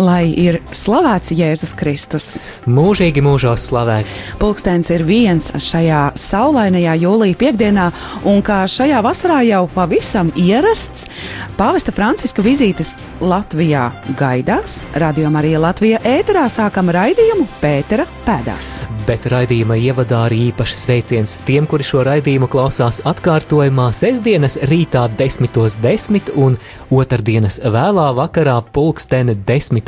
Lai ir slavēts Jēzus Kristus. Mūžīgi mūžos slavēts. Pulkstenis ir viens šajā saulainajā jūlijā piekdienā, un kā šajā vasarā jau pavisam ierasts, pāvesta Franciska vizītes Latvijā gaidās. Radio Marija Latvija ēterā sākam raidījumu Pētera pēdās. Bet raidījuma ievadā arī īpašs sveiciens tiem, kuri šo raidījumu klausās atkārtojumā sestdienas rītā 10.10 10 un otrdienas vēlā vakarā pulksteni 10.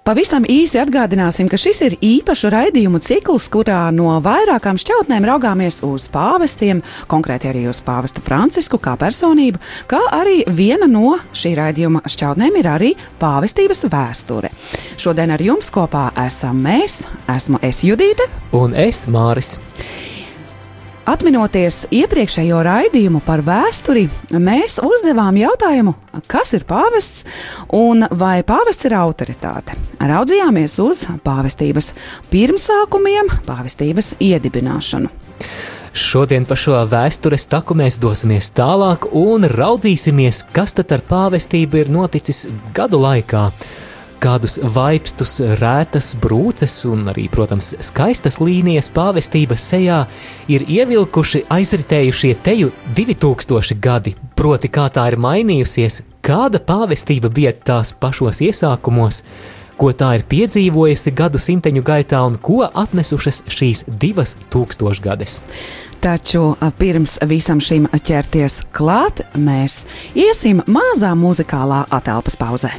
Pavisam īsi atgādināsim, ka šis ir īpašu raidījumu cikls, kurā no vairākām šķautnēm raugāmies uz pāvestiem, konkrēti arī uz pāvestu Francisku kā personību, kā arī viena no šī raidījuma šķautnēm ir arī pāvestības vēsture. Šodien ar jums kopā esam mēs, esmu es Judīte un es Māris. Atminoties iepriekšējo raidījumu par vēsturi, mēs uzdevām jautājumu, kas ir pāvests un vai pāvests ir autoritāte. Raudzījāmies uz pāvestības pirmsākumiem, pāvestības iedibināšanu. Šodien pa šo vēstures taku mēs dosimies tālāk un raudzīsimies, kas tad ar pāvestību ir noticis gadu laikā kādus vaipstus, rētas brūces un arī, protams, skaistas līnijas pāvestības sejā ir ievilkuši aizritējušie teju 2000 gadi, proti kā tā ir mainījusies, kāda pāvestība bija tās pašos iesākumos, ko tā ir piedzīvojusi gadu simteņu gaitā un ko atnesušas šīs divas tūkstošgades. Taču pirms visam šim ķerties klāt, mēs iesim mazā muzikālā atelpas pauzē.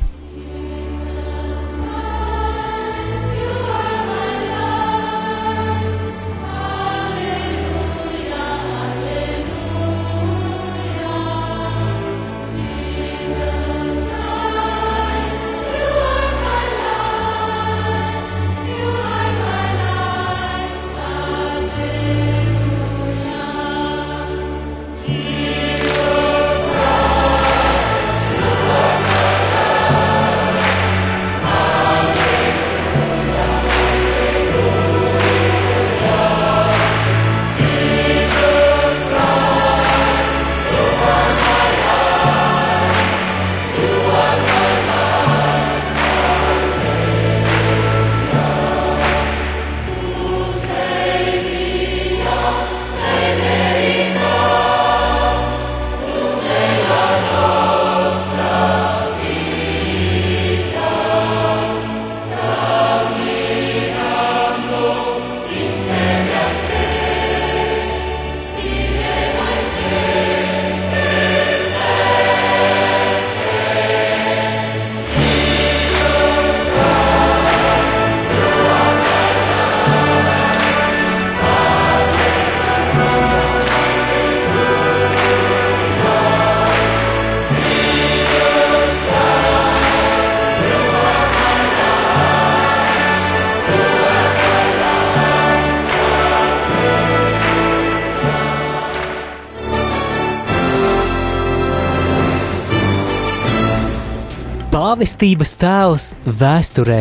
Pāvestības tēls vēsturē.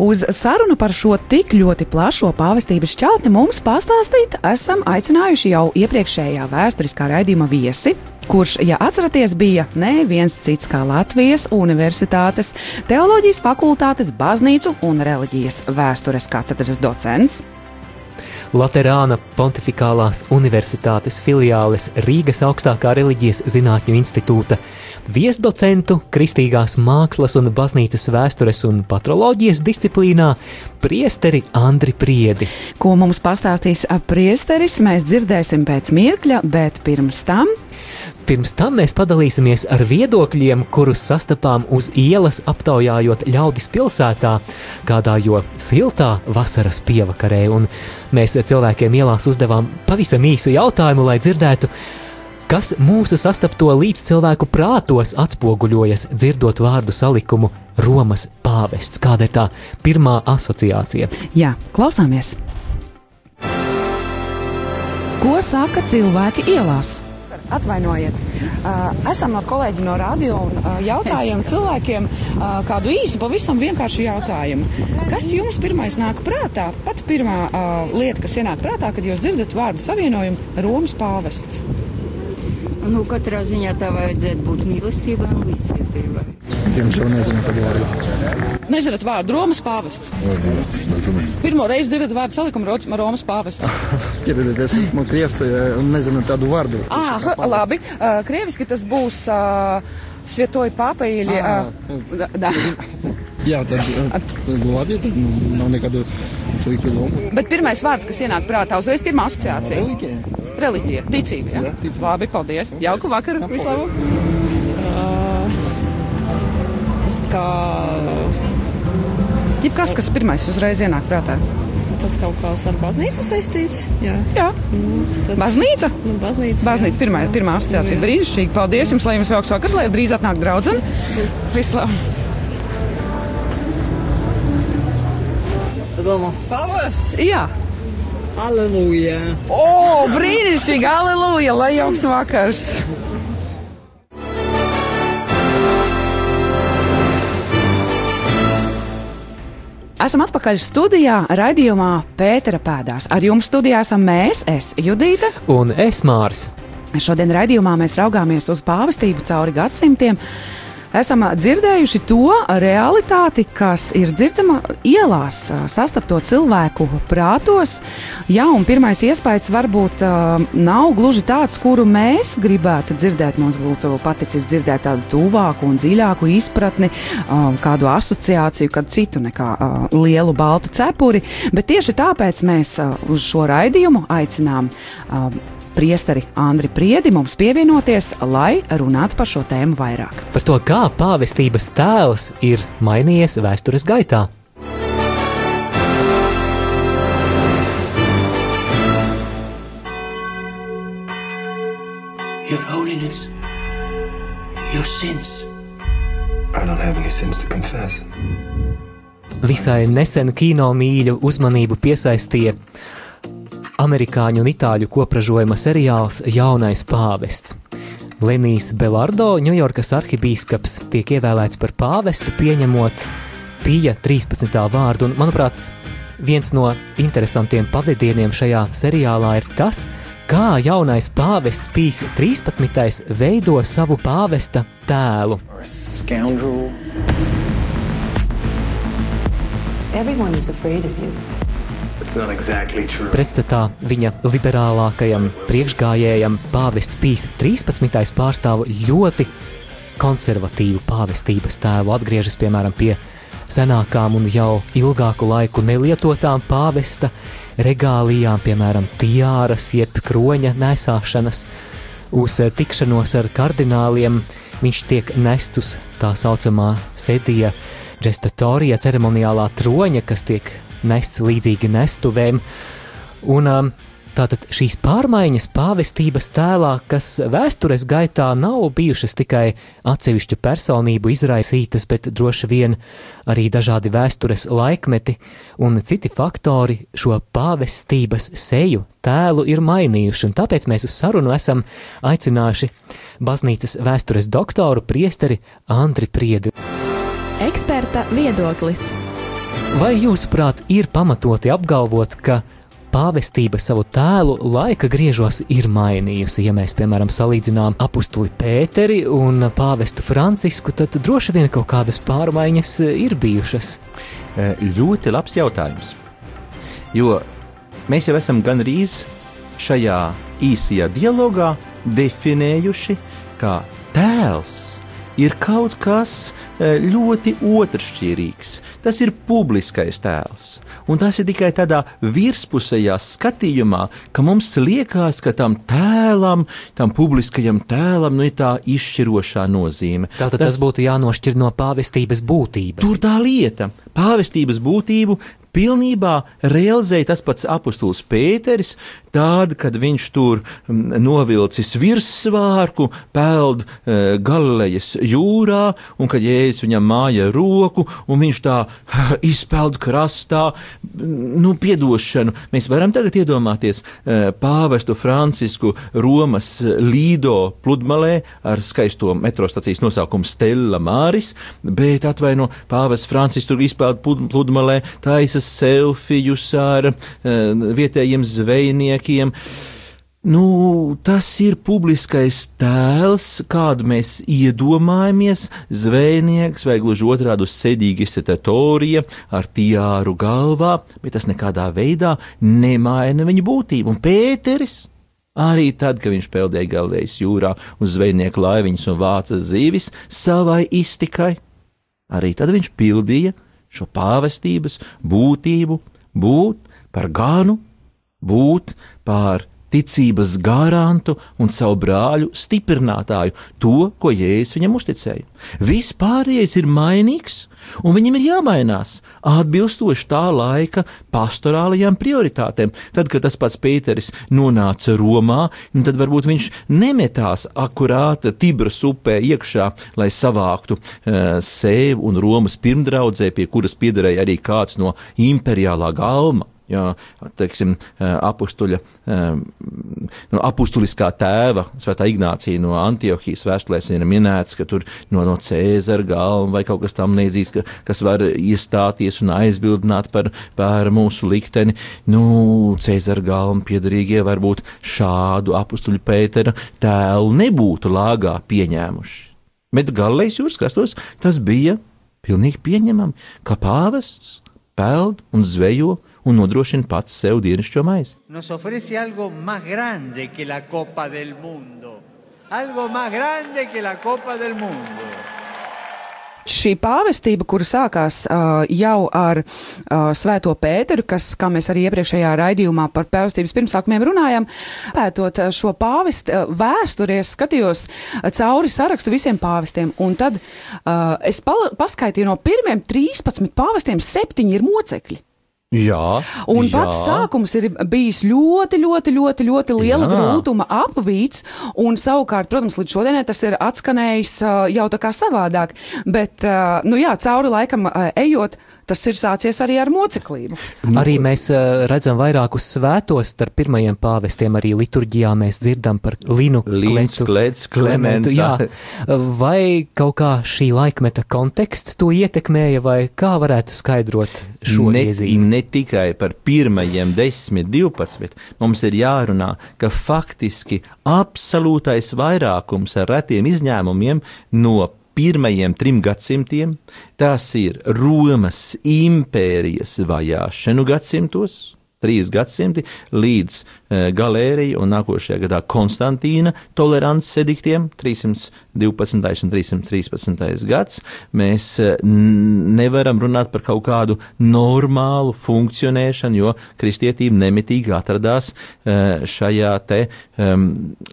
Uz sarunu par šo tik ļoti plašo pāvestības šķautni mums pastāstīt esam aicinājuši jau iepriekšējā vēsturiskā raidījuma viesi, kurš, ja atceraties, bija neviens cits kā Latvijas Universitātes Teoloģijas fakultātes baznīcu un reliģijas vēstures katedras docents. Laterāna Pontificālās Universitātes filiāles Rīgas augstākā reliģijas zinātņu institūta viesdocentu kristīgās mākslas un baznīcas vēstures un patroloģijas disciplīnā priesteri Andri Priedi. Ko mums pastāstīs priesteris, mēs dzirdēsim pēc mirkļa, bet pirms tam Pirms tam mēs padalīsimies ar viedokļiem, kurus sastapām uz ielas, aptaujājot ļaudis pilsētā, kādā jo siltā vasaras pievakarē, un mēs cilvēkiem ielās uzdevām pavisam īsu jautājumu, lai dzirdētu, kas mūsu sastapto līdz cilvēku prātos atspoguļojas, dzirdot vārdu salikumu Romas pāvests. Kāda ir tā pirmā asociācija? Jā, klausāmies! Ko saka cilvēki ielās? Atvainojiet, uh, esam ar kolēģi no radio un uh, jautājam cilvēkiem uh, kādu īsu, pavisam vienkāršu jautājumu. Kas jums pirmais nāk prātā? Pat pirmā uh, lieta, kas ienāk prātā, kad jūs dzirdat vārdu savienojumu Romas pāvests. Nu, katrā ziņā tā vajadzētu būt mīlestībai un līdzcietībai. Diemžēl nezinu, kad vārdu. Nezināt vārdu Romas pāvests. Pirmo reizi dzirdat vārdu salikumu Ro- Romas pāvests. Piedodiet, es esmu krievs un nezinu tādu vārdu. Ah, labi. Uh, krieviski tas būs uh, Svietoja pāpa ili. Uh, da. Jā, tad eh, labi, tad nav nekādu sliktu domu. Bet pirmais vārds, kas ienāk prātā, uzreiz pirmā asociācija. Reliģija. Reliģija, ticība. Jā, Jā, ticība. Labi, paldies. Jauku vakaru, vislabāk. Tas kā Jebkas, kas pirmais uzreiz ienāk prātā. tas kaut kāds ar baznīcu saistīts. Jā, Jā, nu, tad, baznīca. Nu, baznīca. Baznīca pirmā, pirmā asociācija. Jā. Brīnišķīgi. Paldies jums, lai jums jauks vakars, lai drīz atnāk draudzene. Vislabāk. Romas pavasaris! Jā. Aleluja! O, brīnišķīgi! Aleluja! Lai jauks vakars! Esam atpakaļ studijā, raidījumā Pētera pēdās. Ar jums studijā esam mēs, es Judīta. Un es Mārs. Šodien raidījumā mēs raugāmies uz pāvestību cauri gadsimtiem. Esam dzirdējuši to realitāti, kas ir dzirdama ielās, sastapto cilvēku prātos. Jā, un pirmais iespējas varbūt nav gluži tāds, kuru mēs gribētu dzirdēt. Mums būtu paticis dzirdēt tādu tuvāku un dziļāku izpratni, kādu asociāciju, kādu citu nekā lielu baltu cepuri. Bet tieši tāpēc mēs uz šo raidījumu aicinām. Priesteri Andri Priedi mums pievienoties, lai runātu par šo tēmu vairāk. Par to, kā pāvestības tēls ir mainījies vēstures gaitā. Your Holiness, your sins. I don't have any sins to confess. Visai nesen kino mīļu uzmanību piesaistīja amerikāņu un itāļu kopražojuma seriāls Jaunais pāvests. Lenijs Belardo, Ņujorkas arhibīskaps, tiek ievēlēts par pāvestu, pieņemot Pija 13. vārdu. Un, manuprāt, viens no interesantiem pavadieniem šajā seriālā ir tas, kā jaunais pāvests Pīs 13. veido savu pāvesta tēlu. Everyone is afraid of you. Exactly. Pretstatā viņa liberālākajam priekšgājējam pāvests Pīs 13. pārstāv ļoti konservatīvu pāvestības tēlu, atgriežas piemēram pie senākām un jau ilgāku laiku nelietotām pāvesta regālijām, piemēram, tiāras, jeb kroņa nesāšanas. Uz tikšanos ar kardināliem viņš tiek nests uz tā saucamā sedija gestatorija ceremoniālā troņa, kas tiek nests līdzīgi nestuvēm. Un um, tātad šīs pārmaiņas pāvestības tēlā, kas vēstures gaitā nav bijušas tikai atsevišķu personību izraisītas, bet droši vien arī dažādi vēstures laikmeti un citi faktori šo pāvestības seju tēlu ir mainījuši, un tāpēc mēs uz sarunu esam aicinājuši baznīcas vēstures doktoru priesteri Andri Priedi. Eksperta viedoklis. Vai jūsuprāt, ir pamatoti apgalvot, ka pāvestība savu tēlu laika griežos ir mainījusi? Ja mēs, piemēram, salīdzinām apakstuli Pēteri un pāvestu Francisku, tad droši vien kaut kādas pārmaiņas ir bijušas. Ļoti labs jautājums. Jo mēs jau esam gandrīz šajā īsajā dialogā definējuši, ka tēls ir kaut kas eh, ļoti otršķirīgs. Tas ir publiskais tēls. Un tas ir tikai tādā virspusējā skatījumā, ka mums liekas, ka tam tēlam, tam publiskajam tēlam, nu, ir tā izšķirošā nozīme. Tātad tas, tas būtu jānošķir no pāvestības būtības. Tur tā lieta. Pāvestības būtību pilnībā realizēja tas pats apustulis Pēteris, tad, kad viņš tur mm, novilcis virssvārku, peld e, Galilejas jūrā, un kad jēzus viņam māja roku, un viņš tā izpeld krastā, nu, piedošanu. Mēs varam tagad iedomāties e, pāvestu Francisku Romas Līdo pludmalē ar skaisto metrostacijas nosaukumu Stella Māris, bet atvaino pāvests Francisks tur izpeld pludmalē, taisa selfijus ar uh, vietējiem zvejniekiem. Nu, tas ir publiskais tēls, kādu mēs iedomājamies. Zvejnieks vai gluži otrādi uz sēdīgi iztetatorija ar tiāru galvā, bet tas nekādā veidā nemaina viņa būtību. Un Pēteris Arī tad, kad viņš peldēja Galilejas jūrā uz zvejnieku laiviņas un vāca zīvis savai iztikai, arī tad viņš pildīja šo pāvestības būtību, būt par ganu, būt par ticības garantu un savu brāļu stiprinātāju, to, ko Jēzus viņam uzticēja. Viss pārējais ir mainīgs, un viņam ir jāmainās atbilstoši tā laika pastorālajām prioritātēm. Tad, kad tas pats Pēteris nonāca Romā, tad varbūt viņš nemetās akurāti Tibras upē iekšā, lai savāktu uh, sevi un Romas pirmdraudzē, pie kuras piederēja arī kāds no imperiālā galma jā, teiksim, apustuļa, no apustuliskā tēva, Svētā Ignācija no Antiohijas vēstulēs ir minēts, ka tur no, no Cēzara galva vai kaut kas tam līdzīgs, ka, kas var iestāties un aizbildināt par, par mūsu likteni. Nu, Cēzara galva piedarīgie varbūt šādu apustuļu Pētera tēlu nebūtu lāgā pieņēmuši. Bet galvenais jūras krastos tas bija pilnīgi pieņemami, ka pāvests peld un zvejo un nodrošina pats sev dienascho maizi. Nos ofrece algo más grande que la Copa del Mundo. Algo más grande que la Copa del Mundo. Šī pāvestība, kura sākās uh, jau ar uh, Svēto Pēteru, kas, kā mēs arī iepriekšējā raidījumā par pāvestības pirmsākumiem runājām, pētot šo pāvestu uh, vēsturi, es skatījos cauri sarakstu visiem pāvestiem, un tad uh, es paskaitīju no pirmiem 13 pāvestiem, septiņi ir mocekļi. Jā, un jā. pats sākums ir bijis ļoti, ļoti, ļoti, ļoti liela jā. grūtuma apvīts, un savukārt, protams, līdz šodienai tas ir atskanējis jau tā kā savādāk, bet, nu jā, cauri laikam ejot, tas ir sācies arī ar moceklību. Arī mēs uh, redzam vairākus svētos starp pirmajiem pāvestiem, arī liturģijā mēs dzirdam par Linu Klets, Klemens. Vai kaut kā šī laikmeta konteksts to ietekmēja, vai kā varētu skaidrot šo ne, iezīmi? Ne tikai par pirmajiem 10, 12, mums ir jārunā, ka faktiski absolūtais vairākums ar retiem izņēmumiem no pirmajiem trim gadsimtiem, tas ir Romas impērijas vajāšanu gadsimtos, trīs gadsimti līdz uh, galērija un nākošajā gadā Konstantīna tolerants ediktiem 312. un 313. gads. Mēs uh, nevaram runāt par kaut kādu normālu funkcionēšanu, jo kristietība nemitīgi atradās uh, šajā te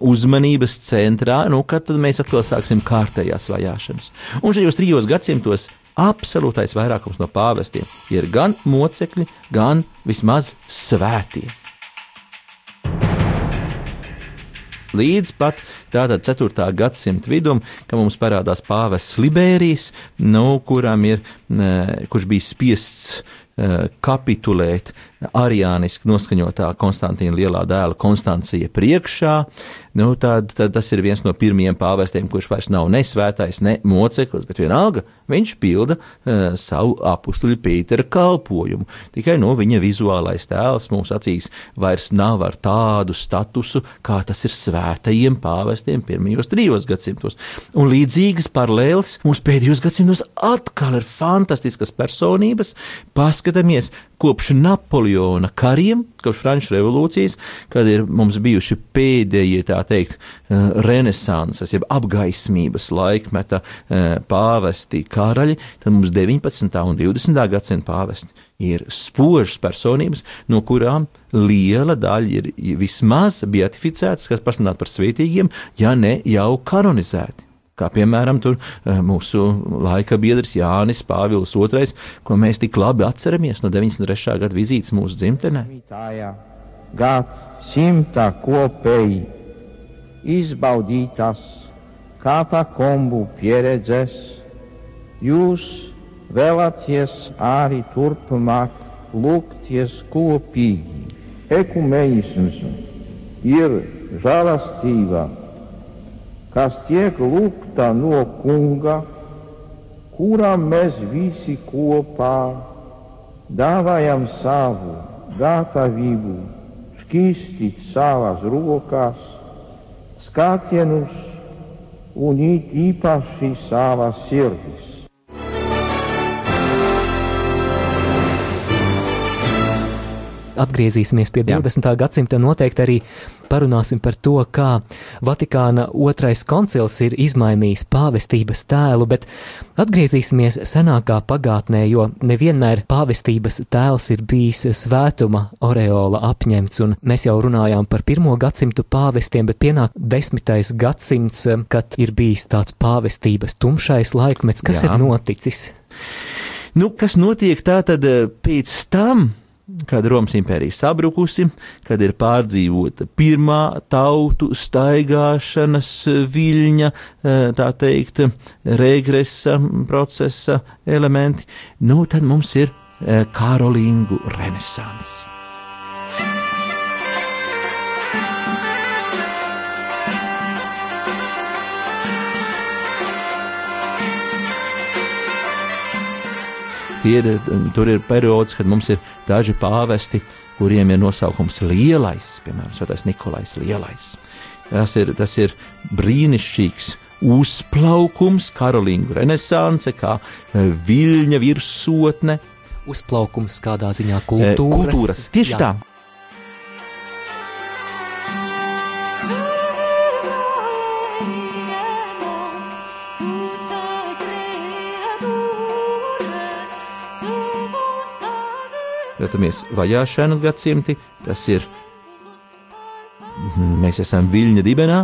uzmanības centrā, nu, kad tad mēs atkal sāksim kārtējās vajāšanas. Un šajos trijos gadsimtos absolūtais vairākums no pāvestiem ir gan mocekļi, gan vismaz svētie. Līdz pat tātad 4. gadsimta vidum, kad mums parādās pāvests Liberijs, nu, kuram ir, kurš bija spiests kapitulēt ariāniski noskaņotā Konstantīna lielā dēla Konstancija priekšā, nu, tad, tad tas ir viens no pirmajiem pāvestiem, kurš vairs nav ne svētais, ne moceklis, bet vienalga viņš pilda uh, savu apstuļu Pītera kalpojumu. Tikai no viņa vizuālais tēls mūsu acīs vairs nav ar tādu statusu, kā tas ir svētajiem pāvestiem pirmajos trijos gadsimtos. Un līdzīgas paralēles mums pēdējos gadsimtos atkal ir fantastiskas personības, paskatīt paskatāmies kopš Napoleona kariem, kopš Frančijas revolūcijas, kad ir mums bijuši pēdējie, tā teikt, eh, renesanses, jeb apgaismības laikmeta eh, pāvesti karaļi, tad mums 19. un 20. gadsimta pāvesti ir spožas personības, no kurām liela daļa ir vismaz beatificētas, kas pasludināti par svētīgiem, ja ne jau kanonizēti. Kā piemēram, tur, eh, mūsu laika biedrs Jānis Pāvils II, ko mēs tik labi atceramies no 93. gada vizītes mūsu dzimtenē. Gads simta kopēji izbaudītas katakombu pieredzes, jūs vēlaties arī turpmāk lūgties kopīgi. Ekumenisms ir žēlastība kas tiek lūgta no kunga, kuram mēs visi kopā dāvājam savu gatavību, šķīstīt savas rokas, skatienus un it īpaši savas sirdis. Atgriezīsimies pie 20. Jā. gadsimta, noteikti arī parunāsim par to, kā Vatikāna otrais koncils ir izmainījis pāvestības tēlu, bet atgriezīsimies senākā pagātnē, jo nevienmēr pāvestības tēls ir bijis svētuma oreola apņemts, un mēs jau runājām par pirmo gadsimtu pāvestiem, bet pienāk desmitais gadsimts, kad ir bijis tāds pāvestības tumšais laikmets, kas Jā. ir noticis. Nu, kas notiek tā tad eh, pēc tam, kad Romas impērija sabrukusi, kad ir pārdzīvota pirmā tautu staigāšanas viļņa, eh, tā teikt, regresa procesa elementi, nu tad mums ir eh, Karolīngu renesanss. Ir, tur ir periods, kad mums ir daži pāvesti, kuriem ir nosaukums Lielais, piemēram, Svētais Nikolais Lielais. Tas ir, tas ir brīnišķīgs uzplaukums, karolīnu renesanse, kā e, viļņa virsotne. Uzplaukums kādā ziņā kultūras. E, kultūras. Tieši Jā. tā. Skatāmies vajāšanu gadsimti, tas ir mēs esam viļņa dibenā,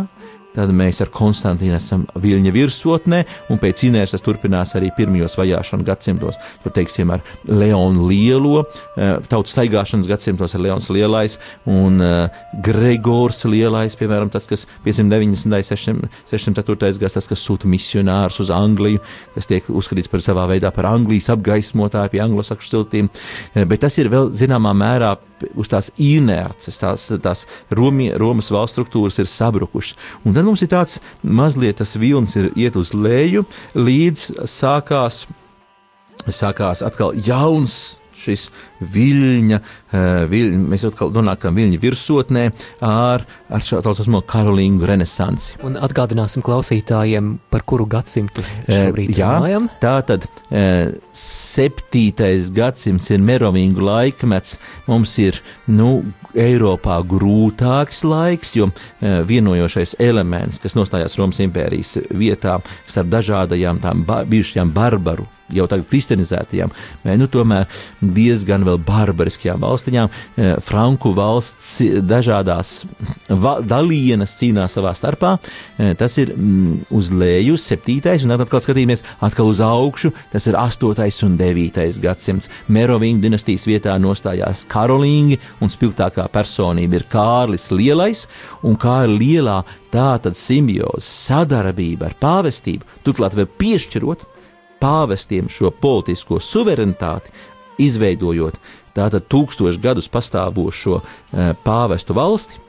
Tad mēs ar Konstantīnu esam viļņa virsotnē, un pēc Inēras turpinās arī pirmajos vajāšanu gadsimtos. Tur, teiksim, ar Leonu Lielo, eh, tautas staigāšanas gadsimtos ar Leons Lielais un uh, Gregors Lielais, piemēram, tas, kas 590. 604. gads, tas, kas sūta misionārus uz Angliju, kas tiek uzskatīts par savā veidā par Anglijas apgaismotāju pie anglosakšu siltīm, eh, bet tas ir vēl zināmā mērā uz tās inerces, tās, tās Romi, Romas valsts struktūras ir sabrukušas. Un tad mums ir tāds mazliet tas vilnis ir iet uz leju, līdz sākās, sākās atkal jauns šis viļņa, eh, viļņa mēs atkal nonākam viļņa virsotnē ar, ar šo tā saucamo karolīnu renesansi. Un atgādināsim klausītājiem, par kuru gadsimtu eh, šobrīd Jā, runājam. Tā tad eh, septītais gadsimts ir merovīgu laikmets, mums ir, nu, Eiropā grūtāks laiks, jo vienojošais elements, kas nostājās Romas impērijas vietā, starp dažādajām tām ba bijušajām barbaru, jau tagad kristianizētajām, nu, tomēr diezgan vēl barbariskajām valstiņām. Eh, Franku valsts dažādās va dalienas cīnās savā starpā. Eh, tas ir mm, uz leju, septītais, un atkal skatīsimies atkal uz augšu. Tas ir astotais un devītais gadsimts. Merovingu dinastijas vietā nostājās Karolīni, un spilgtākā personība ir Kārlis Lielais, un kā ir lielā tā tad simbioze, sadarbība ar pāvestību, turklāt vēl piešķirot pāvestiem šo politisko suverenitāti, izveidojot tātad tūkstošu gadus pastāvošo e, pāvestu valsti,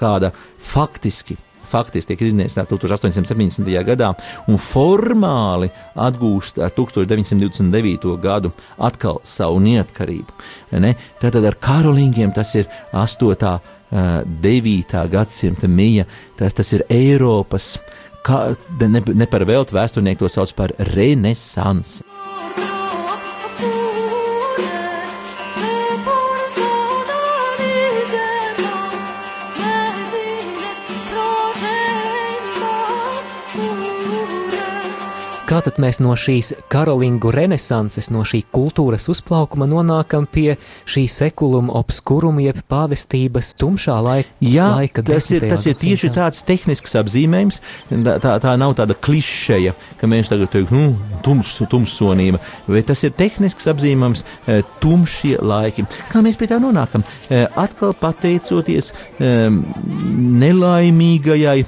kāda faktiski faktiski tiek iznīcināta 1870. gadā un formāli atgūst ar 1929. gadu atkal savu neatkarību. Ne? Tātad ar karolīgiem tas ir 8. un 9. gadsimta mija, tas, tas ir Eiropas, kā, ne, ne par velti vēsturnieki to sauc par renesansi. Kā tad mēs no šīs karolingu renesanses, no šī kultūras uzplaukuma nonākam pie šī sekuluma obskuruma, jeb pāvestības tumšā laika? Jā, laika tas ir, tas ir tieši tāds tehnisks apzīmējums. Tā, tā, nav tāda klišeja, ka mēs tagad teiktu, nu, tums, tumsonība, bet tas ir tehnisks apzīmējums, e, tumšie laiki. Kā mēs pie tā nonākam? E, atkal pateicoties e, nelaimīgajai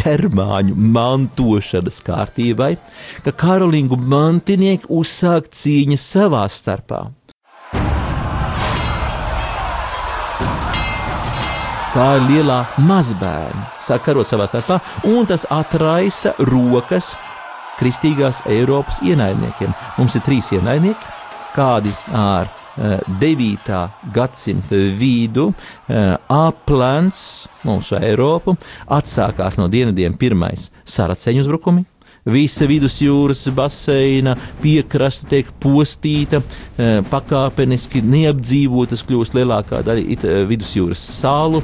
ģermāņu mantošanas kārtībai, ka karolingu mantinieki uzsāk cīņas savā starpā. kā ir lielā mazbērna. Sāk karot savā starpā, un tas atraisa rokas kristīgās Eiropas ienaidniekiem. Mums ir trīs ienaidnieki, kādi ar 9. gadsimta vidu aplēns mūsu Eiropu, atsākās no dienvidiem pirmais saraceņu uzbrukumi, Visa vidusjūras baseina piekraste tiek postīta, eh, pakāpeniski neapdzīvotas kļūst lielākā daļa eh, vidusjūras salu.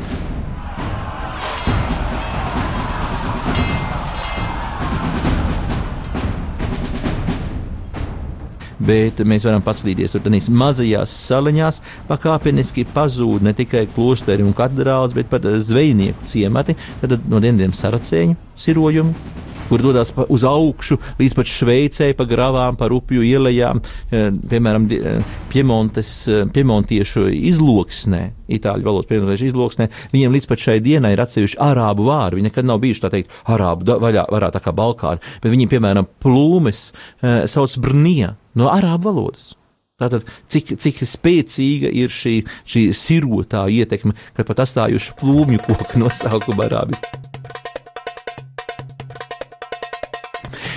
Bet mēs varam paskatīties tur tādās mazajās saliņās, pakāpeniski pazūd ne tikai klosteri un katedrāls, bet pat zvejnieku ciemati, tad no dienvidiem saracēņu sirojumi kur dodas uz augšu līdz pat Šveicē, pa gravām, pa upju ielām, eh, piemēram, eh, Piemontes, eh, piemontiešu izloksnē, itāļu valodas piemontiešu izloksnē, viņiem līdz pat šai dienai ir atsevišķi arābu vārdi. Viņi nekad nav bijuši tā teikt arābu vaļā, varā tā kā Balkāni, bet viņi, piemēram, plūmes sauc brnija no arābu valodas. Tātad, cik, cik spēcīga ir šī, šī sirotā ietekme, kad pat atstājuši plūmju koku nosaukumu arābiski.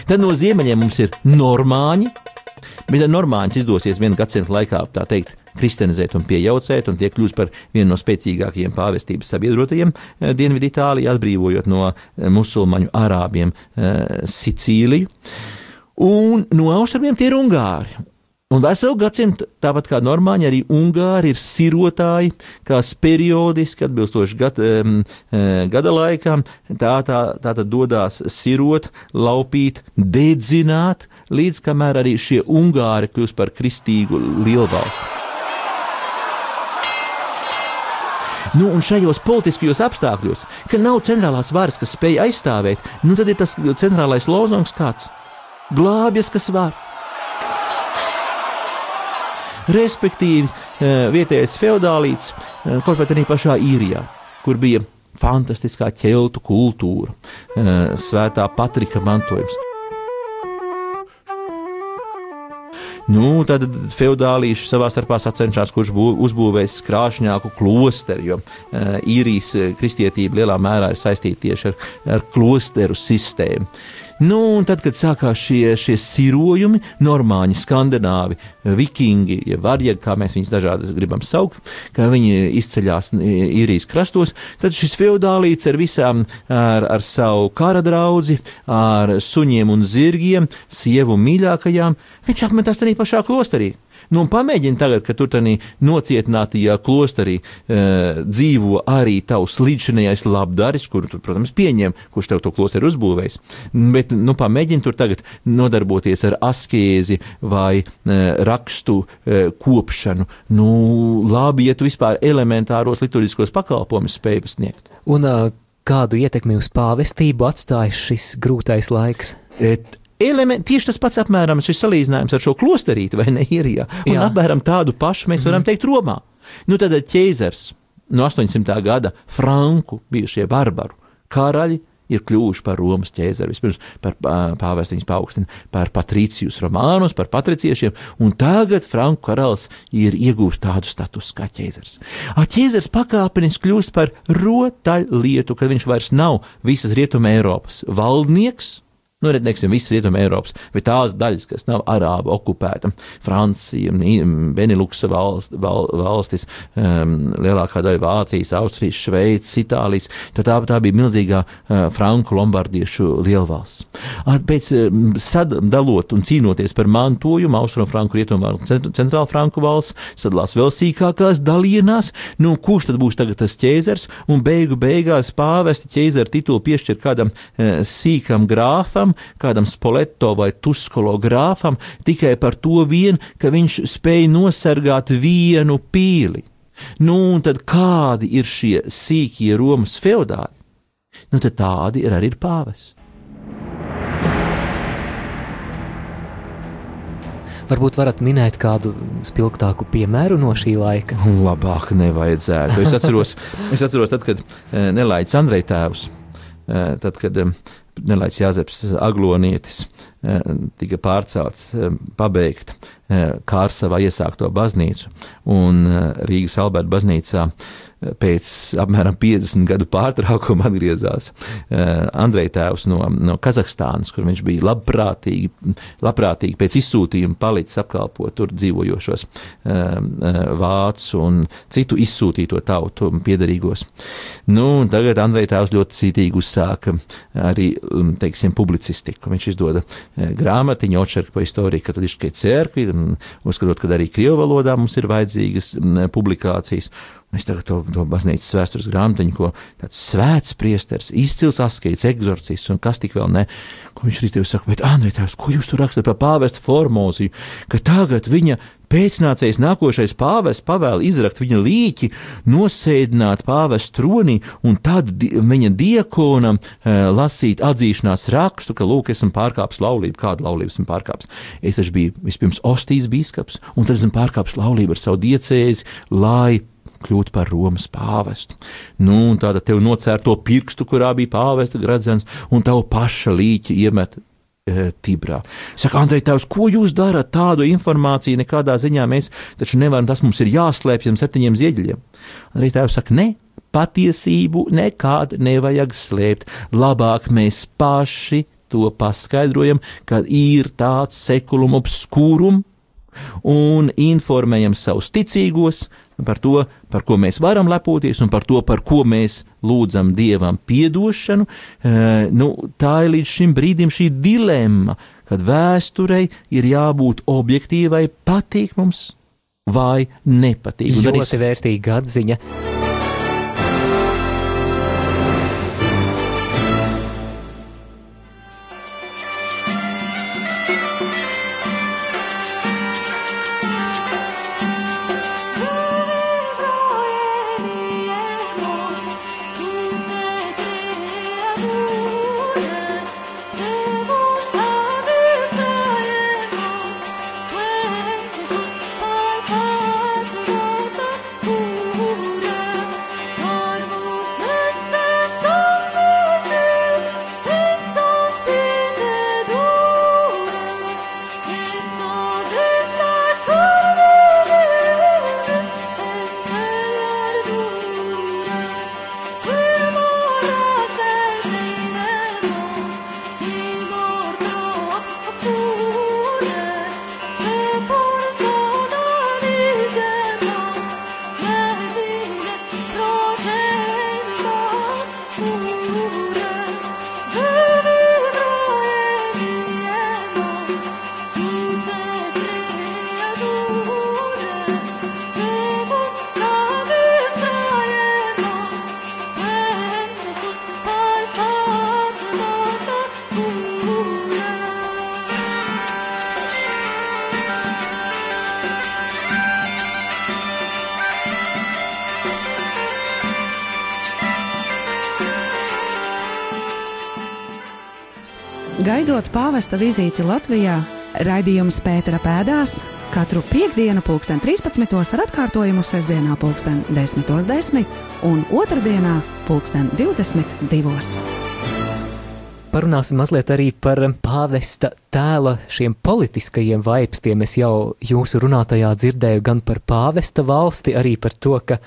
Tad no ziemeļiem mums ir normāņi. Bet normāņus izdosies vienu gadsimtu laikā, tā teikt, kristianizēt un piejaucēt, un tie kļūst par vienu no spēcīgākajiem pāvestības sabiedrotajiem eh, Dienvidu Itālijā, atbrīvojot no eh, musulmaņu arābiem eh, Sicīliju. Un no austrumiem tie ir ungāri. Un veselu gadsimtu, tāpat kā normāņi, arī ungāri ir sirotāji, kas periodiski, atbilstoši gad, um, gada laikam, tā, tā, tā tad dodas sirot, laupīt, dedzināt, līdz kamēr arī šie ungāri kļūst par kristīgu lielvalsti. Nu, un šajos politiskajos apstākļos, ka nav centrālās varas, kas spēj aizstāvēt, nu, tad ir tas centrālais lozungs kāds - glābjas, kas var. Respektīvi, eh, vietējais feudālīts eh, kaut vai arī pašā īrijā, kur bija fantastiskā ķeltu kultūra, eh, svētā Patrika mantojums. Nu, tad feudālīši savā starpā sacenšas, kurš bū, uzbūvēs krāšņāku klosteru, jo uh, īrijas kristietība lielā mērā ir saistīta tieši ar, ar klosteru sistēmu. Nu, un tad, kad sākās šie, šie sirojumi, normāņi, skandināvi, vikingi, ja varjagi, kā mēs viņus dažādi gribam saukt, ka viņi izceļās īrijas krastos, tad šis feudālīts ar visām, ar, ar savu kara draudzi, ar suņiem un zirgiem, sievu mīļākajām, viņš apmetās arī pašā klosterī. Nu, pamēģini tagad, kad tur tādā nocietinātajā klosterī e, dzīvo arī tavs līdzinājais labdaris, kuru tu, protams, pieņem, kurš tev to klosteru uzbūvējis. Bet, nu, pamēģini tur tagad nodarboties ar askēzi vai e, rakstu e, kopšanu. Nu, labi, ja tu vispār elementāros liturģiskos pakalpojumus spēj sniegt. Un, uh, kādu ietekmi uz pāvestību atstāja šis grūtais laiks? Et, elementi, tieši tas pats apmēram šis salīdzinājums ar šo klosterīti vai ne īrijā. Un Jā. apmēram tādu pašu mēs varam mm. teikt Romā. Nu tad ķēzars no 800. gada Franku bijušie barbaru karaļi ir kļuvuši par Romas ķēzari. Vispirms par pāvēstiņas paaugstinu, par patricijus romānus, par patriciešiem, un tagad Franku karalis ir iegūst tādu statusu kā ķēzars. A ķēzars pakāpeniski kļūst par rotaļlietu, kad viņš vairs nav visas rietuma Eiropas valdnieks, nu, neiksim, visas rietuma Eiropas, bet tās daļas, kas nav arābu okupēta, Francija, Beneluksa valst, val, valstis, um, lielākā daļa Vācijas, Austrijas, Šveices, Itālijas, tad tā, tā bija milzīgā uh, franku lombardiešu lielvalsts. Pēc um, sadalot un cīnoties par mantojumu, Austrum Franku, Rietumu Centrālu Franku valsts, sadalās vēl sīkākās dalienās, nu, kurš tad būs tagad tas ķēzars, un beigu beigās pāvesti ķēzara titulu piešķir kādam uh, sīkam grāfam, grāfam, kādam Spoleto vai Tuskolo grāfam, tikai par to vien, ka viņš spēja nosargāt vienu pīli. Nu, un tad kādi ir šie sīkie Romas feudāļi? Nu, tad tādi ir arī pāvests. Varbūt varat minēt kādu spilgtāku piemēru no šī laika. Labāk nevajadzētu. Es atceros, es atceros tad, kad eh, nelaids Andrei tēvs, eh, tad, kad eh, nelaids Jāzeps Aglonietis tika pārcelts, pabeigt Kārsavā iesākto baznīcu. Un Rīgas Alberta baznīcā pēc apmēram 50 gadu pārtraukuma atgriezās uh, Andrei Tēvs no, no Kazahstānas, kur viņš bija labprātīgi, labprātīgi pēc izsūtījuma palicis apkalpot tur dzīvojošos uh, vācu un citu izsūtīto tautu piedarīgos. Nu, tagad Andrei Tēvs ļoti cītīgi uzsāka arī, um, teiksim, publicistiku. Viņš izdoda grāmatiņu Očerka pa istoriju katoliškai cerkvi, uzskatot, ka arī Krievu valodā mums ir vajadzīgas publikācijas. Es tagad to, to baznīcas vēstures grāmatiņu, ko tāds svēts priesteris, izcils askēts, eksorcists un kas tik vēl ne, ko viņš rītīgi saka, bet Andrej, tās, ko jūs tur rakstat par pāvestu formoziju, ka tagad viņa pēcnācējs nākošais pāvests pavēl izrakt viņa līķi, nosēdināt pāvestu tronī un tad di viņa diekonam e, lasīt atzīšanās rakstu, ka, lūk, esmu pārkāpis laulību, kādu laulību esmu pārkāpis. Es taču biju vispirms Ostijas biskups, un tad esmu pārkāpis laulību ar savu diecēzi, lai kļūt par Romas pāvestu. Nu, un tāda tev nocērto pirkstu, kurā bija pāvesta gradzens, un tavu paša līķi iemet e, Tibrā. Saka, Andrej, tēvs, ko jūs darat? Tādu informāciju nekādā ziņā mēs taču nevaram, tas mums ir jāslēpj zem septiņiem zieģļiem. Andrej, tēvs saka, ne, patiesību nekād nevajag slēpt. Labāk mēs paši to paskaidrojam, ka ir tāds sekulum obskūrum un informējam savus ticīgos, par to, par ko mēs varam lepoties, un par to, par ko mēs lūdzam Dievam atdošanu. E, nu, tā ir līdz šim brīdim šī dilemma, kad vēsturei ir jābūt objektīvai, patīk mums vai nepatīk. Ļoti vērtīga atziņa. Gaidot pāvesta vizīti Latvijā, raidījums Pētera pēdās katru piekdienu, pulksten 13. ar atkārtojumu sestdienā, pulksten 10.10 10, un otrdienā, pulksten 22. Parunāsim mazliet arī par pāvesta tēla šiem politiskajiem vaipstiem. Es jau jūsu runātajā dzirdēju gan par pāvesta valsti, arī par to, ka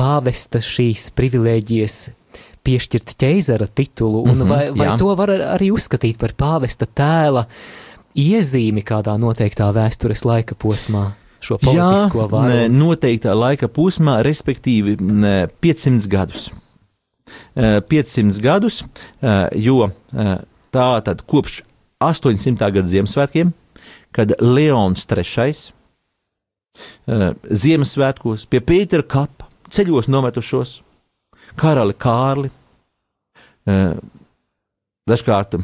pāvesta šīs privilēģijas piešķirt ķeizara titulu, un mm -hmm, vai, vai jā. to var arī uzskatīt par pāvesta tēla iezīmi kādā noteiktā vēstures laika posmā? Šo politisko varu. Noteiktā laika posmā, respektīvi 500 gadus. 500 gadus, jo tā tad kopš 800. gada Ziemassvētkiem, kad Leons III Ziemassvētkos pie Pētera kapa ceļos nometušos karali Kārli. Dažkārt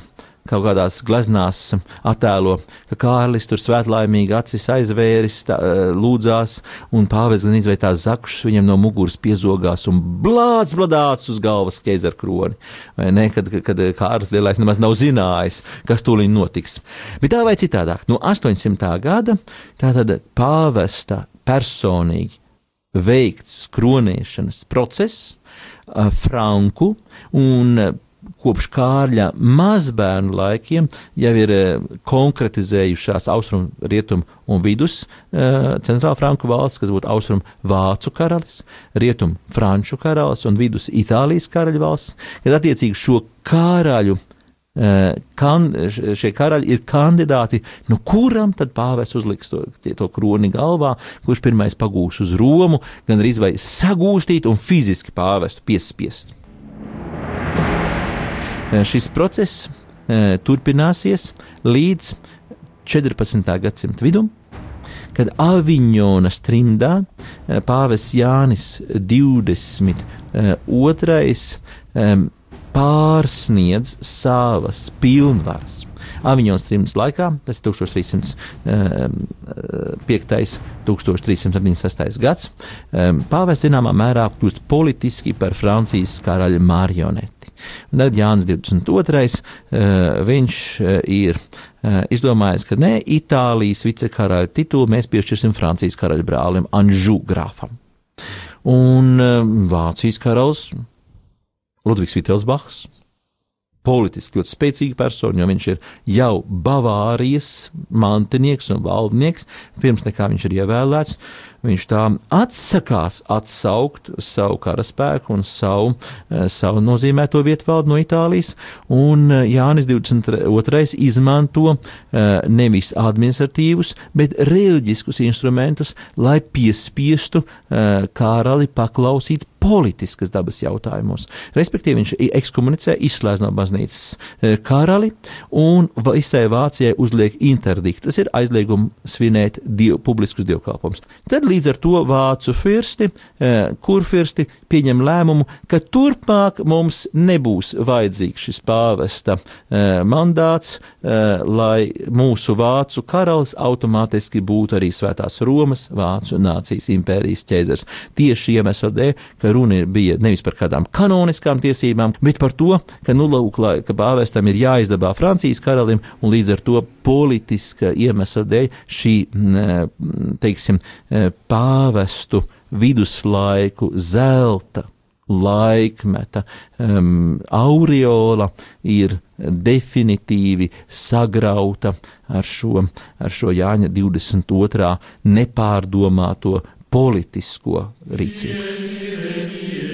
kaut kādās gleznās attēlo, ka Kārlis tur svētlaimīgi acis aizvēris, tā, lūdzās, un pāvis gan izveitās zakušas viņam no muguras piezogās un blāds bladāts uz galvas ķēzara kroni. Vai ne, kad, kad Kārlis lielais nemaz nav zinājis, kas tūlīt notiks. Bet tā vai citādāk, no 800. gada tātad pāvesta personīgi veikts kronēšanas process, Franku un kopš Kārļa mazbērnu laikiem jau ir konkretizējušās austrumu, rietumu un vidus centrāla franku valsts, kas būtu austrumu vācu karalis, rietumu franču karalis un vidus Itālijas karaļu valsts, kad attiecīgi šo karaļu kan, šie karaļi ir kandidāti, no kuram tad pāvis uzliks to, to kroni galvā, kurš pirmais pagūs uz Romu, gan arī vai sagūstīt un fiziski pāvestu piespiest. Šis process turpināsies līdz 14. gadsimta vidum, kad Aviņonas trimdā pāvis Jānis 22 pārsniedz savas pilnvaras. Aviņons trims laikā, tas ir 1305. 1376. gads, pāvests zināmā mērā kļūst politiski par Francijas karaļa marioneti. Un tad Jānis 22. viņš ir izdomājis, ka ne Itālijas vicekaraļa titulu mēs piešķirsim Francijas karaļa brālim Anžu grāfam. Un Vācijas karalis Ludvigs Vitelsbachs. Politiski ļoti spēcīga persona, jo viņš ir jau Bavārijas mantinieks un valdnieks, pirms nekā viņš ir ievēlēts. Viņš tā atsakās atsaukt savu karaspēku un savu, savu nozīmēto vietvaldu no Itālijas, un Jānis 22. izmanto nevis administratīvus, bet reliģiskus instrumentus, lai piespiestu karali paklausīt politiskas dabas jautājumos. Respektīvi, viņš ekskomunicē, izslēdz no baznīcas karali un visai Vācijai uzliek interdiktu. Tas ir aizliegums svinēt dievu, publiskus dievkalpojumus. Tad līdz ar to vācu firsti, kurfirsti pieņem lēmumu, ka turpmāk mums nebūs vajadzīgs šis pāvesta mandāts, lai mūsu vācu karalis automātiski būtu arī Svētās Romas vācu nācijas impērijas ķēzars. Tieši iemesla dēļ, ka runa bija nevis par kādām kanoniskām tiesībām, bet par to, ka, nu, lūk, lai, ka pāvestam ir jāizdabā Francijas karalim, un līdz ar to politiska iemesla dēļ šī, teiksim, pāvestu viduslaiku zelta laikmeta um, aureola ir definitīvi sagrauta ar šo, ar šo Jāņa 22. nepārdomāto politisko rīcību.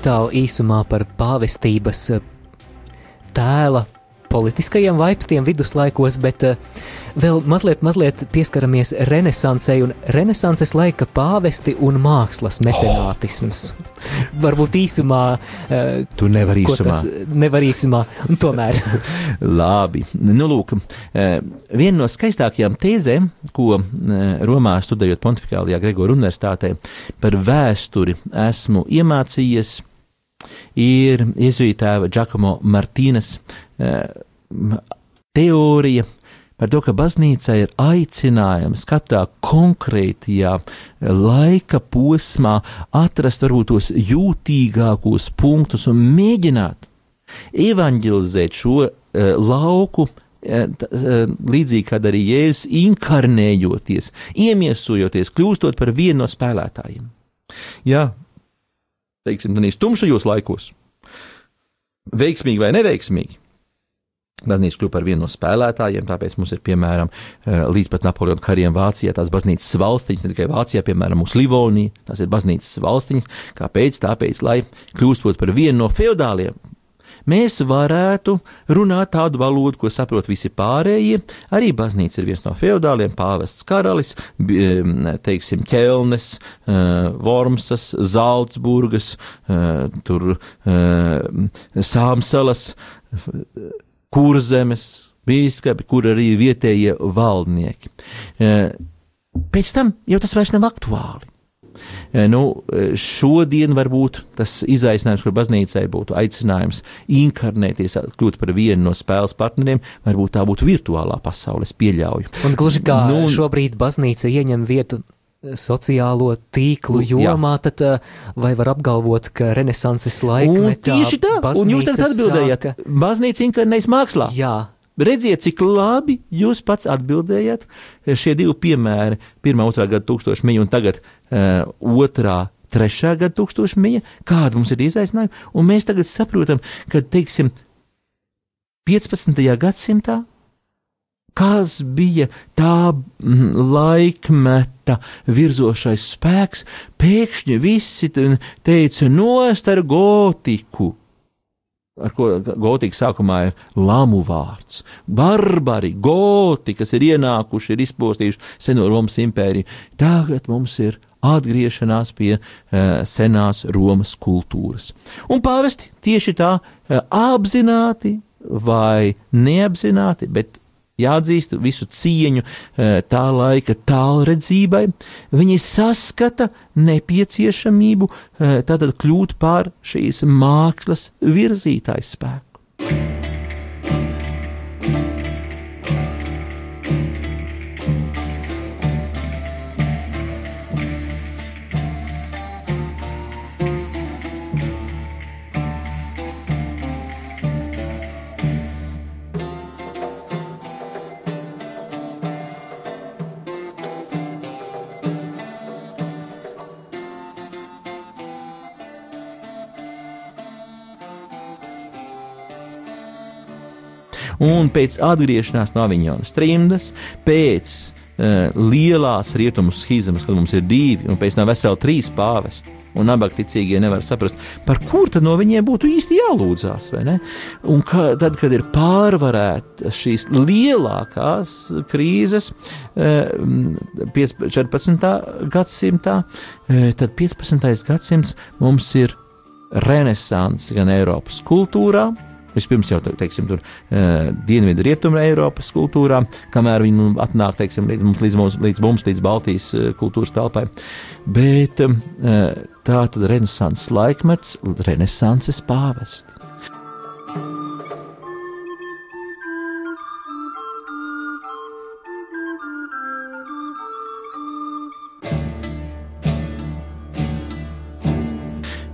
Tik tālu īsumā par pāvestības eh, tēla politiskajiem vaipstiem viduslaikos, bet uh, vēl mazliet, mazliet pieskaramies renesansai un renesanses laika pāvesti un mākslas mecenātisms. Oh. Varbūt īsumā. Uh, tu nevari īsumā. Nevar īsumā, un tomēr. Labi. Nu, lūk, viena no skaistākajām tēzēm, ko Romā studējot Pontificālajā Gregora universitātē par vēsturi esmu iemācījies, ir iezītēva Giacomo Martīnas teorija par to, ka baznīca ir aicinājums katrā konkrētajā laika posmā atrast varbūt tos jūtīgākos punktus un mēģināt evanģelizēt šo uh, lauku. T, uh, līdzīgi kā arī Jēzus inkarnējoties, iemiesojoties, kļūstot par vienu no spēlētājiem. Jā, teiksim, tumšajos laikos, veiksmīgi vai neveiksmīgi, Baznīca kļuva par vienu no spēlētājiem, tāpēc mums ir, piemēram, eh, līdz pat Napoleona kariem Vācijā tās baznīcas valstiņas, ne tikai Vācijā, piemēram, mūsu Livonija, tās ir baznīcas valstiņas. Kāpēc? Tāpēc, lai kļūstot par vienu no feudāliem, mēs varētu runāt tādu valodu, ko saprot visi pārējie. Arī baznīca ir viens no feudāliem, pāvests karalis, teiksim, ķelnes, eh, Vormsas, Zaltsburgas, eh, tur Sāmsalas kurzemes bīskapi, kur arī vietējie valdnieki. Pēc tam jau tas vairs nav aktuāli. E, nu, e, šodien varbūt tas izaicinājums, kur baznīcai būtu aicinājums inkarnēties, kļūt par vienu no spēles partneriem, varbūt tā būtu virtuālā pasaule, es pieļauju. Un gluži kā nu, šobrīd baznīca ieņem vietu sociālo tīklu jomā, Jā. tad eh, vai var apgalvot, ka renesanses laikmetā tieši tā, un jūs tagad atbildējāt, sāka... baznīca inkarnējas mākslā. Jā. Redziet, cik labi jūs pats atbildējāt. Šie divi piemēri, pirmā, otrā gada tūkstošmīja un tagad uh, otrā, trešā gada tūkstošmīja, kāda mums ir izaicinājumi, un mēs tagad saprotam, ka, teiksim, 15. gadsimtā kas bija tā mm, laikmeta virzošais spēks, pēkšņi visi teica nost ar gotiku. Ar ko gotika sākumā ir lamu vārds. Barbari, goti, kas ir ienākuši, ir izpostījuši seno Romas impēriju. Tagad mums ir atgriešanās pie uh, senās Romas kultūras. Un pāvesti tieši tā uh, apzināti vai neapzināti, bet jāatzīst visu cieņu eh, tā laika tālredzībai, viņi saskata nepieciešamību eh, tātad kļūt par šīs mākslas virzītājs un pēc atgriešanās no Aviņonas trimdas, pēc uh, lielās rietumu schizmas, kad mums ir divi, un pēc tam veseli trīs pāvesti. Un nabaga ticīgie nevar saprast, par kur tad no viņiem būtu īsti jālūdzās. Un ka, tad, kad ir pārvarētas šīs lielākās krīzes, 14. gadsimtā, tad 15. gadsimts mums ir renesanse gan Eiropas kultūrā, Vispirms jau teiksim, tur uh, dienvidu rietumu Eiropas kultūrā, kamēr viņi nu, atnāk teiksim, līdz, mums, līdz, mums, līdz mums, līdz Baltijas uh, kultūras telpai. Bet uh, tā tad renesanses laikmets, renesanses pāvests.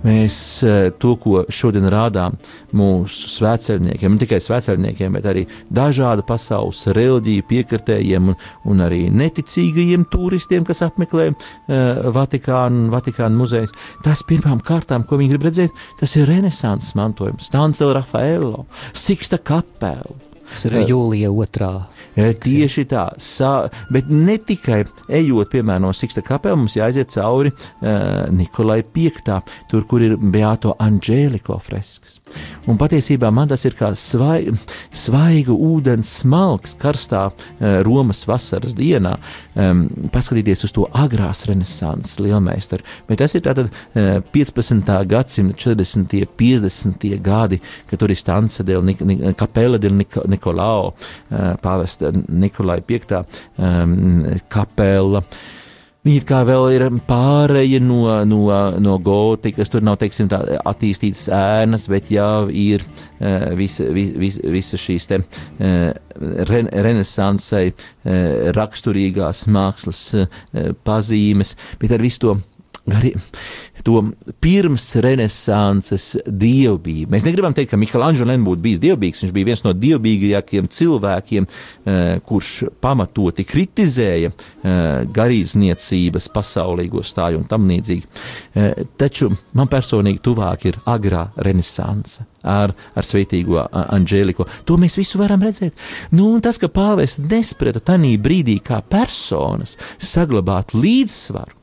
Mēs eh, to, ko šodien rādām mūsu svētceļniekiem, ne tikai svētceļniekiem, bet arī dažādu pasaules reliģiju piekritējiem un, un arī neticīgajiem turistiem, kas apmeklē uh, Vatikānu un Vatikānu muzeju. Tas pirmām kārtām, ko viņi grib redzēt, tas ir renesanses mantojums, Stancela Rafaelo, Siksta kapela. Tas ir jūlija otrā. Tieši tā, sā, bet ne tikai ejot, piemēram, no Siksta kapela, mums jāiziet cauri uh, Nikolai V, tur, kur ir Beato Anģēliko freskas. Un patiesībā man tas ir kā svai, svaiga ūdens smalks karstā uh, Romas vasaras dienā, um, paskatīties uz to agrās renesanses lielmeistaru. Bet tas ir tātad uh, 15. gadsimta 40. 50. gadi, kad tur ir stanca Nik Kapela del Nik Nikolao, uh, pāvesta Nikolai V. Kapela. Viņi kā vēl ir pārēja no, no, no gotikas, tur nav teiksim, tā, attīstītas ēnas, bet jau ir uh, visa, vis, visa šīs te, uh, re, renesansai uh, raksturīgās mākslas uh, pazīmes, bet ar visu to arī to pirms renesanses dievbijību. Mēs negribam teikt, ka Mikelāņģelis nebūtu bijis dievbijīgs. Viņš bija viens no dievbijīgākajiem cilvēkiem, eh, kurš pamatoti kritizēja eh, garīdzniecības pasaulīgo stāju un tam līdzīgi. Eh, taču man personīgi tuvāk ir agrā renesanse ar, ar sveitīgo Anģēliku. To mēs visu varam redzēt. Nu, tas, ka pāvests nesprata tajā brīdī kā personas saglabāt līdzsvaru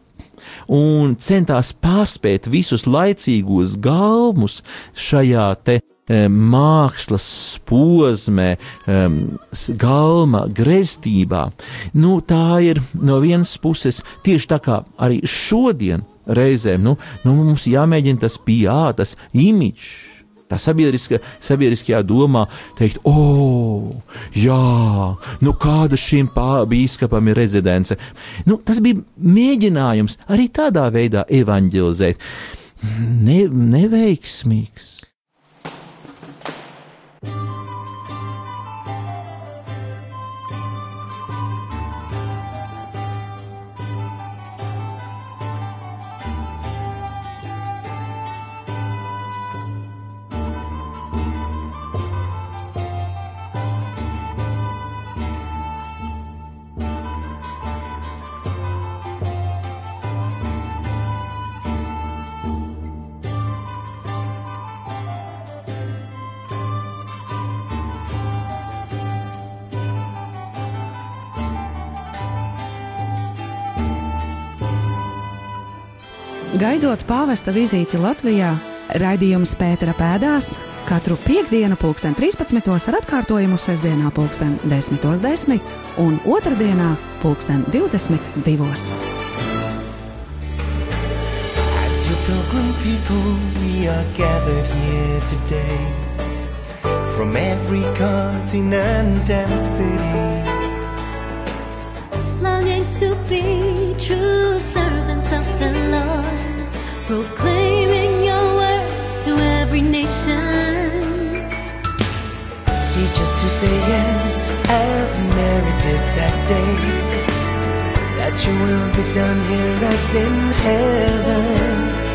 un centās pārspēt visus laicīgos galmus šajā te e, mākslas posmē, um, galma greztībā. Nu, tā ir no vienas puses tieši tā kā arī šodien reizēm nu, nu, mums jāmēģina tas pijā, tas imidžs Tā sabiedriska, sabiedriskajā domā teikt, o, oh, jā, nu kāda šim bīskapam ir rezidence. Nu, tas bija mēģinājums arī tādā veidā evanģelizēt. Ne, neveiksmīgs. Gaidot pāvesta vizīti Latvijā, raidījums Pētera pēdās katru piekdienu, pulksten 13. ar atkārtojumu sestdienā, pulksten 10.10 10, un otrdienā, pulksten 22. As your pilgrim people, we are gathered here today from every continent and city. Longing to be true servants proclaiming your word to every nation. Teach us to say yes as Mary did that day. That your will be done here as in heaven.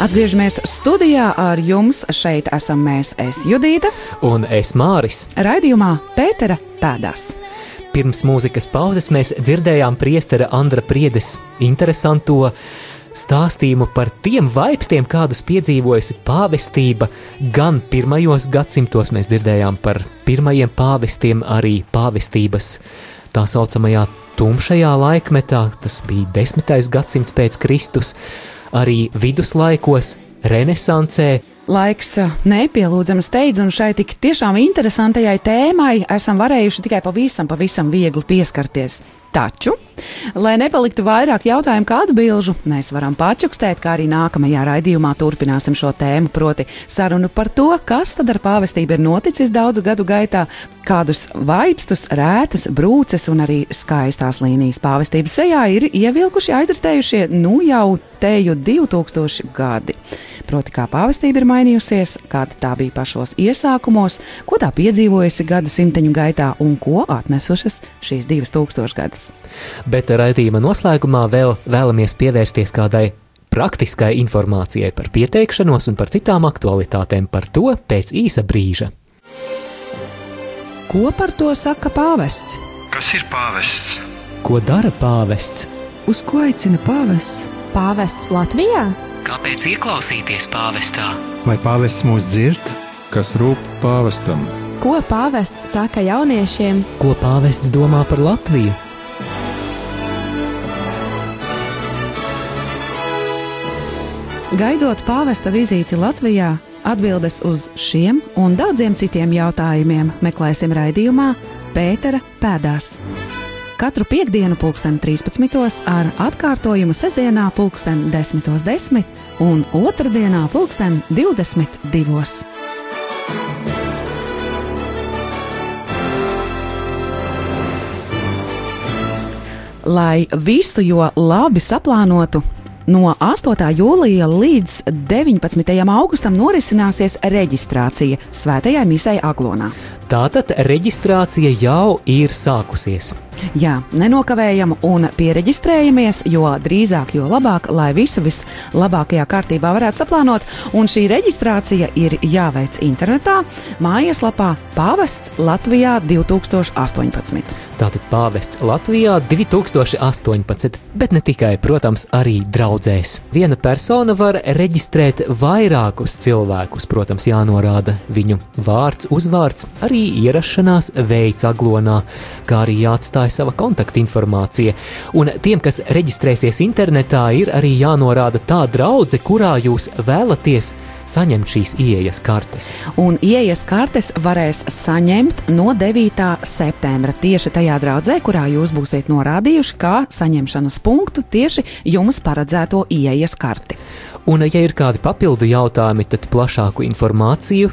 Atgriežamies studijā ar jums. Šeit esam mēs, es Judīta Un es Māris. raidījumā Pētera pēdās. Pirms mūzikas pauzes mēs dzirdējām priestera Andra Priedes interesanto stāstījumu par tiem vaipstiem, kādus piedzīvojusi pāvestība. Gan pirmajos gadsimtos mēs dzirdējām par pirmajiem pāvestiem, arī pāvestības tā saucamajā tumšajā laikmetā, tas bija desmitais gadsimts pēc Kristus, arī viduslaikos, renesansē, Laiks eh, nepielūdzami steidz, un šai tik tiešām interesantajai tēmai esam varējuši tikai pavisam, pavisam viegli pieskarties. Taču, lai nepaliktu vairāk jautājumu kā atbilžu, mēs varam pačukstēt, kā arī nākamajā raidījumā turpināsim šo tēmu, proti sarunu par to, kas tad ar pāvestību ir noticis daudzu gadu gaitā, kādus vaipstus, rētas, brūces un arī skaistās līnijas pāvestības sejā ir ievilkuši aizritējušie nu jau teju 2000 gadi. Proti, kā pāvestība ir mainījusies, kāda tā bija pašos iesākumos, ko tā piedzīvojusi gadu simteņu gaitā un ko atnesušas šīs divas tūkstošgadas. Bet raidījuma noslēgumā vēl vēlamies pievērsties kādai praktiskai informācijai par pieteikšanos un par citām aktualitātēm par to pēc īsa brīža. Ko par to saka pāvests? Kas ir pāvests? Ko dara pāvests? Uz ko aicina pāvests? Pāvests Latvijā? Kāpēc ieklausīties pāvestā? Vai pāvests mūs dzird? Kas rūp pāvestam? Ko pāvests saka jauniešiem? Ko pāvests domā par Latviju? Gaidot pāvesta vizīti Latvijā, atbildes uz šiem un daudziem citiem jautājumiem meklēsim raidījumā Pētera pēdās. Katru piekdienu, pulksten 13. ar atkārtojumu sestdienā, pulksten 10.10 10, un otrdienā, pulksten 22. Lai visu jo labi saplānotu, No 8. jūlija līdz 19. augustam norisināsies reģistrācija Svētajai misai Aglonā. Tātad reģistrācija jau ir sākusies. Jā, nenokavējam un pieregistrējamies, jo drīzāk, jo labāk, lai visu vislabākajā kārtībā varētu saplānot. Un šī reģistrācija ir jāveic internetā, mājaslapā Pāvests Latvijā 2018. Tātad pāvests Latvijā 2018, bet ne tikai, protams, arī draudzēs. Viena persona var reģistrēt vairākus cilvēkus, protams, jānorāda viņu vārds, uzvārds, arī ierašanās veids aglonā, kā arī jāatstāj sava kontaktinformācija. Un tiem, kas reģistrēsies internetā, ir arī jānorāda tā draudzene, kurā jūs vēlaties saņemt šīs ieejas kartes. Un ieejas kartes varēs saņemt no 9. septembra tieši tajā draudzē, kurā jūs būsiet norādījuši kā saņemšanas punktu tieši jums paredzēto ieejas karti. Un, ja ir kādi papildu jautājumi, tad plašāku informāciju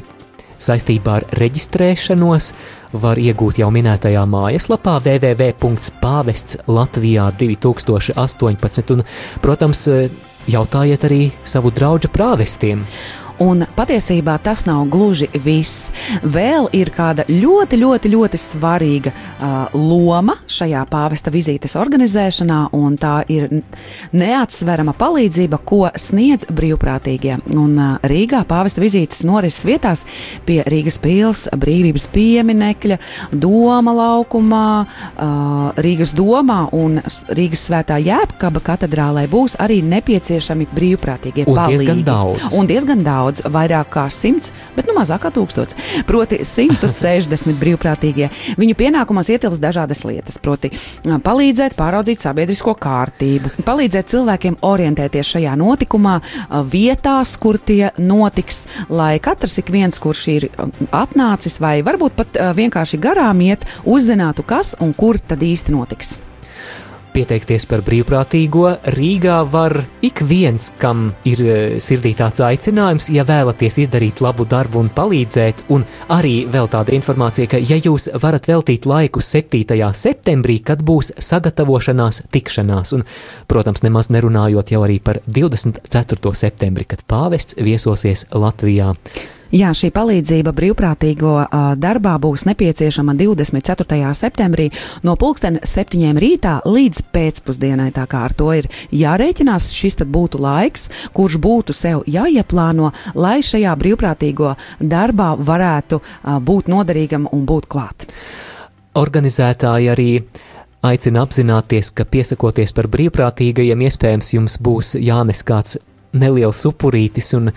saistībā ar reģistrēšanos var iegūt jau minētajā mājaslapā www.pāvests Latvijā 2018. Un, protams, jautājiet arī savu draugu prāvestiem. Un patiesībā tas nav gluži viss. Vēl ir kāda ļoti, ļoti, ļoti svarīga uh, loma šajā pāvesta vizītes organizēšanā, un tā ir neatsverama palīdzība, ko sniedz brīvprātīgie. Un uh, Rīgā pāvesta vizītes norises vietās pie Rīgas pils, brīvības pieminekļa, Doma laukumā, uh, Rīgas domā un Rīgas svētā jēpkaba katedrālē būs arī nepieciešami brīvprātīgie Un palīgi. diezgan daudz. Un diezgan daudz, vairāk kā simts, bet nu mazāk kā tūkstots. Proti, 160 brīvprātīgie. Viņu pienākumos ietilps dažādas lietas, proti, palīdzēt pāraudzīt sabiedrisko kārtību, palīdzēt cilvēkiem orientēties šajā notikumā, vietās, kur tie notiks, lai katrs ik viens, kurš ir atnācis vai varbūt pat vienkārši garām iet, uzzinātu, kas un kur tad īsti notiks. Pieteikties par brīvprātīgo Rīgā var ik viens, kam ir e, sirdī tāds aicinājums, ja vēlaties izdarīt labu darbu un palīdzēt, un arī vēl tāda informācija, ka ja jūs varat veltīt laiku 7. septembrī, kad būs sagatavošanās tikšanās, un, protams, nemaz nerunājot jau arī par 24. septembri, kad pāvests viesosies Latvijā. Jā, šī palīdzība brīvprātīgo uh, darbā būs nepieciešama 24. septembrī no pulksten 7 rītā līdz pēcpusdienai. Tā kā ar to ir jārēķinās, šis tad būtu laiks, kurš būtu sev jāieplāno, lai šajā brīvprātīgo darbā varētu uh, būt noderīgam un būt klāt. Organizētāji arī aicina apzināties, ka piesakoties par brīvprātīgajiem, iespējams, jums būs jānes kāds neliels upurītis, un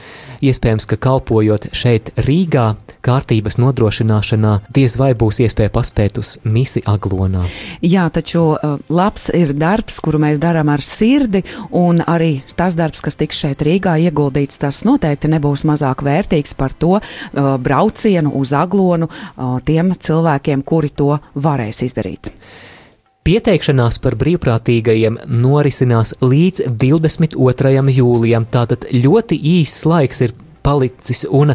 iespējams, ka kalpojot šeit Rīgā, kārtības nodrošināšanā, diez vai būs iespēja paspēt uz misi aglonā. Jā, taču uh, labs ir darbs, kuru mēs darām ar sirdi, un arī tas darbs, kas tiks šeit Rīgā ieguldīts, tas noteikti nebūs mazāk vērtīgs par to uh, braucienu uz aglonu uh, tiem cilvēkiem, kuri to varēs izdarīt. Pieteikšanās par brīvprātīgajiem norisinās līdz 22. jūlijam, tātad ļoti īss laiks ir palicis, un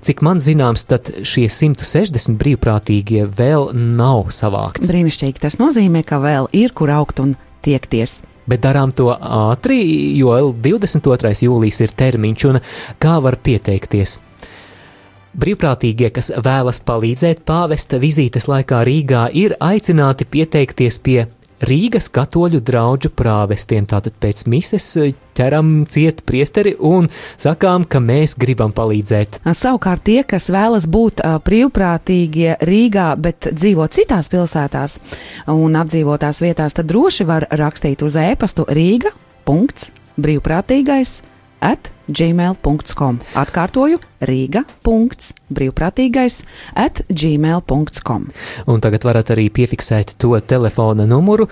cik man zināms, tad šie 160 brīvprātīgie vēl nav savākti. Brīnišķīgi tas nozīmē, ka vēl ir kur augt un tiekties. Bet darām to ātri, jo 22. jūlijas ir termiņš, un kā var pieteikties? Brīvprātīgie, kas vēlas palīdzēt pāvesta vizītes laikā Rīgā, ir aicināti pieteikties pie Rīgas katoļu draugu prāvestiem. Tātad pēc mises ķeram ciet priesteri un sakām, ka mēs gribam palīdzēt. Savukārt tie, kas vēlas būt brīvprātīgie Rīgā, bet dzīvo citās pilsētās un apdzīvotās vietās, tad droši var rakstīt uz e-pastu Rīga. Brīvprātīgais at gmail.com. Atkārtoju, Rīga. brīvprātīgais at gmail.com. Un tagad varat arī piefiksēt to telefona numuru,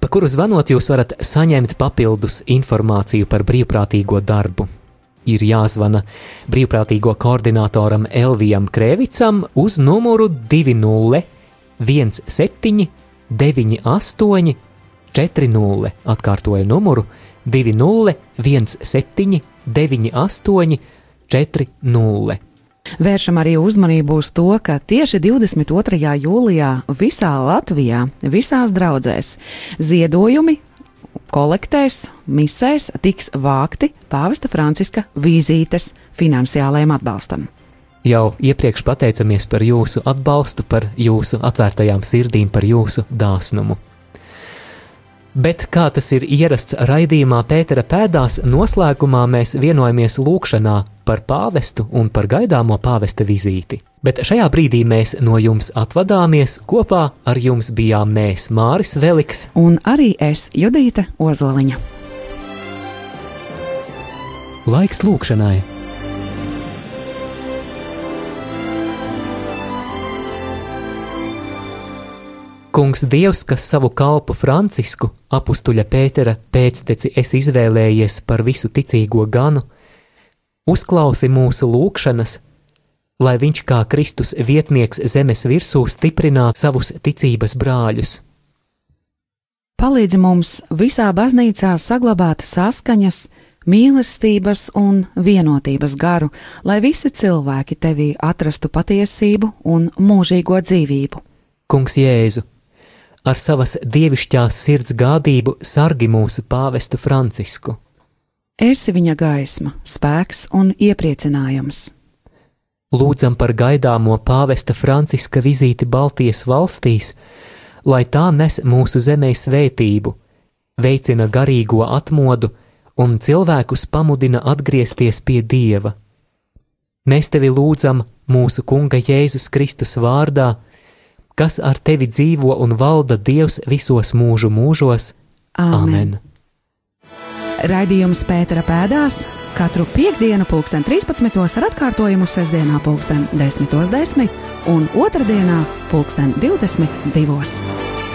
pa kuru zvanot jūs varat saņemt papildus informāciju par brīvprātīgo darbu. Ir jāzvana brīvprātīgo koordinatoram Elvijam Krēvicam uz numuru 20 17 98 40. Atkārtoju numuru 20 17 98 40. Vēršam arī uzmanību uz to, ka tieši 22. jūlijā visā Latvijā, visās draudzēs, ziedojumi kolektēs, misēs tiks vākti Pāvesta Franciska vizītes finansiālajiem atbalstam. Jau iepriekš pateicamies par jūsu atbalstu, par jūsu atvērtajām sirdīm, par jūsu dāsnumu. Bet, kā tas ir ierasts raidījumā Pētera pēdās, noslēgumā mēs vienojamies lūkšanā par pāvestu un par gaidāmo pāvesta vizīti. Bet šajā brīdī mēs no jums atvadāmies, kopā ar jums bijām mēs Māris Veliks un arī es Judīte Ozoliņa. Laiks lūkšanai! Kungs Dievs, kas savu kalpu Francisku, apstuļa Pētera pēcteci esi izvēlējies par visu ticīgo ganu, uzklausi mūsu lūgšanas, lai viņš kā Kristus vietnieks zemes virsū stiprinātu savus ticības brāļus. Palīdzi mums visā baznīcā saglabāt saskaņas, mīlestības un vienotības garu, lai visi cilvēki tevī atrastu patiesību un mūžīgo dzīvību. Kungs Jēzu, ar savas dievišķās sirds gādību sargi mūsu pāvestu Francisku. Esi viņa gaisma, spēks un iepriecinājums. Lūdzam par gaidāmo pāvesta Franciska vizīti Baltijas valstīs, lai tā nes mūsu zemē svētību, veicina garīgo atmodu un cilvēkus pamudina atgriezties pie Dieva. Mēs tevi lūdzam mūsu Kunga Jēzus Kristus vārdā, kas ar tevi dzīvo un valda Dievs visos mūžu mūžos. Amen! Raidījums Pētera pēdās katru piekdienu, pulksten 13. ar atkārtojumu sestdienā, pulksten 10.10 10 un otrdienā, pulksten 22.